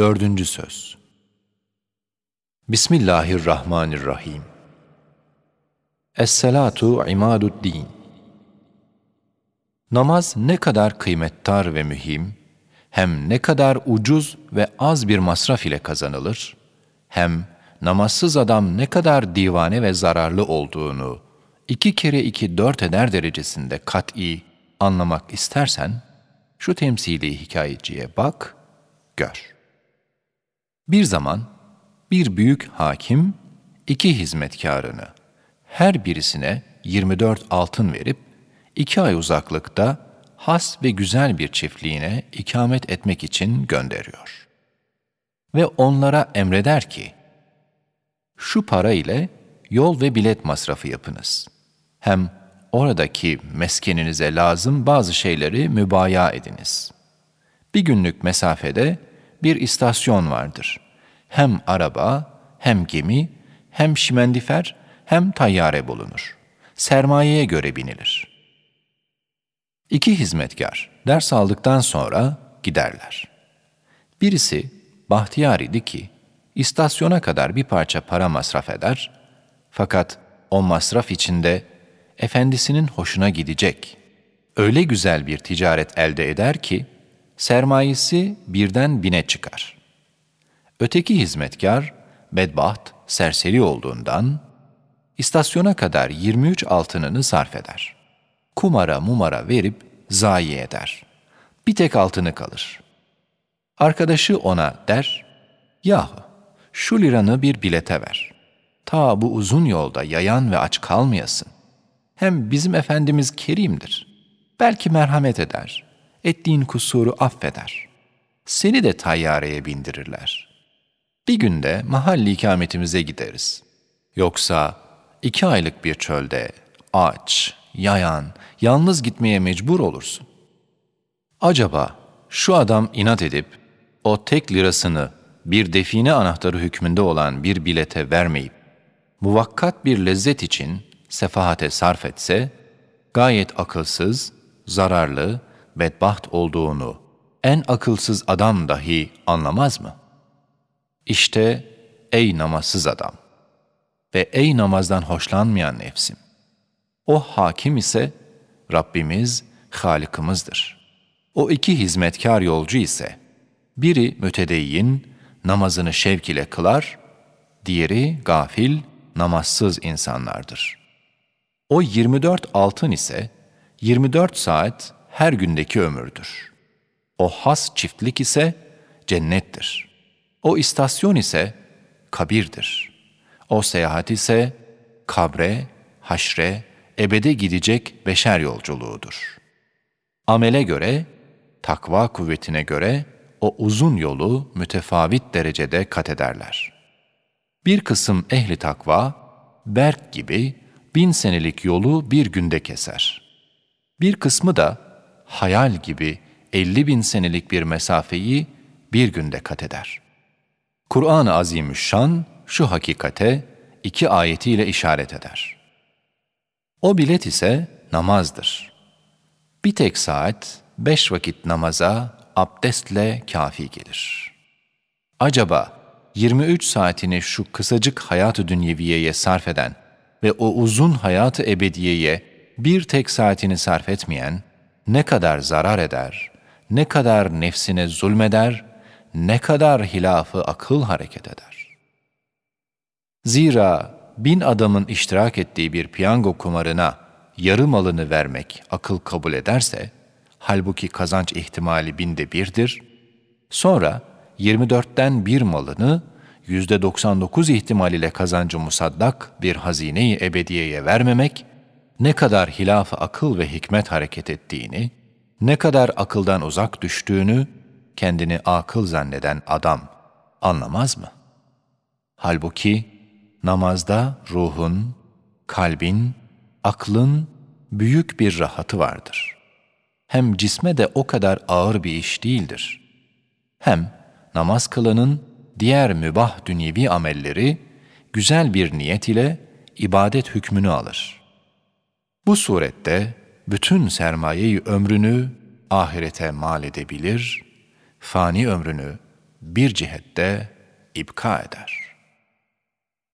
Dördüncü söz. Bismillahirrahmanirrahim. Es-salatu imadu'd-din. Namaz ne kadar kıymettar ve mühim, hem ne kadar ucuz ve az bir masraf ile kazanılır, hem namazsız adam ne kadar divane ve zararlı olduğunu iki kere iki dört eder derecesinde kat'i anlamak istersen, şu temsili hikayeciye bak, gör. Bir zaman bir büyük hakim iki hizmetkarını her birisine 24 altın verip iki ay uzaklıkta has ve güzel bir çiftliğine ikamet etmek için gönderiyor. Ve onlara emreder ki, şu para ile yol ve bilet masrafı yapınız. Hem oradaki meskeninize lazım bazı şeyleri mübaya ediniz. Bir günlük mesafede bir istasyon vardır. Hem araba, hem gemi, hem şimendifer, hem tayyare bulunur. Sermayeye göre binilir. İki hizmetkar ders aldıktan sonra giderler. Birisi bahtiyar idi ki, istasyona kadar bir parça para masraf eder, fakat o masraf içinde efendisinin hoşuna gidecek, öyle güzel bir ticaret elde eder ki, sermayesi birden bine çıkar. Öteki hizmetkar, bedbaht, serseri olduğundan, istasyona kadar 23 altınını sarf eder. Kumara mumara verip zayi eder. Bir tek altını kalır. Arkadaşı ona der, Yahu, şu liranı bir bilete ver. Ta bu uzun yolda yayan ve aç kalmayasın. Hem bizim Efendimiz kerimdir. Belki merhamet eder. Ettiğin kusuru affeder. Seni de tayyareye bindirirler. Bir günde mahalli ikametimize gideriz. Yoksa iki aylık bir çölde aç, yayan, yalnız gitmeye mecbur olursun. Acaba şu adam inat edip o tek lirasını bir define anahtarı hükmünde olan bir bilete vermeyip muvakkat bir lezzet için sefahate sarf etse, gayet akılsız, zararlı, bedbaht olduğunu en akılsız adam dahi anlamaz mı? İşte ey namazsız adam ve ey namazdan hoşlanmayan nefsim. O hakim ise Rabbimiz, Halikimizdir. O iki hizmetkar yolcu ise biri mütedeyyin, namazını şevk ile kılar, diğeri gafil, namazsız insanlardır. O 24 altın ise 24 saat her gündeki ömürdür. O has çiftlik ise cennettir. O istasyon ise kabirdir. O seyahat ise kabre, haşre, ebede gidecek beşer yolculuğudur. Amele göre, takva kuvvetine göre o uzun yolu mütefavit derecede kat ederler. Bir kısım ehli takva, berk gibi bin senelik yolu bir günde keser. Bir kısmı da hayal gibi elli bin senelik bir mesafeyi bir günde kat eder. Kur'an-ı Azimüşşan şu hakikate iki ayetiyle işaret eder. O bilet ise namazdır. Bir tek saat beş vakit namaza abdestle kafi gelir. Acaba 23 saatini şu kısacık hayatı dünyeviyeye sarf eden ve o uzun hayatı ebediyeye bir tek saatini sarf etmeyen ne kadar zarar eder, ne kadar nefsine zulmeder, ne kadar hilafı akıl hareket eder. Zira bin adamın iştirak ettiği bir piyango kumarına yarı malını vermek akıl kabul ederse, halbuki kazanç ihtimali binde birdir, sonra 24'ten bir malını %99 ihtimal ile kazancı musaddak bir hazineyi ebediyeye vermemek, ne kadar hilaf akıl ve hikmet hareket ettiğini, ne kadar akıldan uzak düştüğünü kendini akıl zanneden adam anlamaz mı? Halbuki namazda ruhun, kalbin, aklın büyük bir rahatı vardır. Hem cisme de o kadar ağır bir iş değildir. Hem namaz kılanın diğer mübah dünyevi amelleri güzel bir niyet ile ibadet hükmünü alır. Bu surette bütün sermayeyi ömrünü ahirete mal edebilir, fani ömrünü bir cihette ibka eder.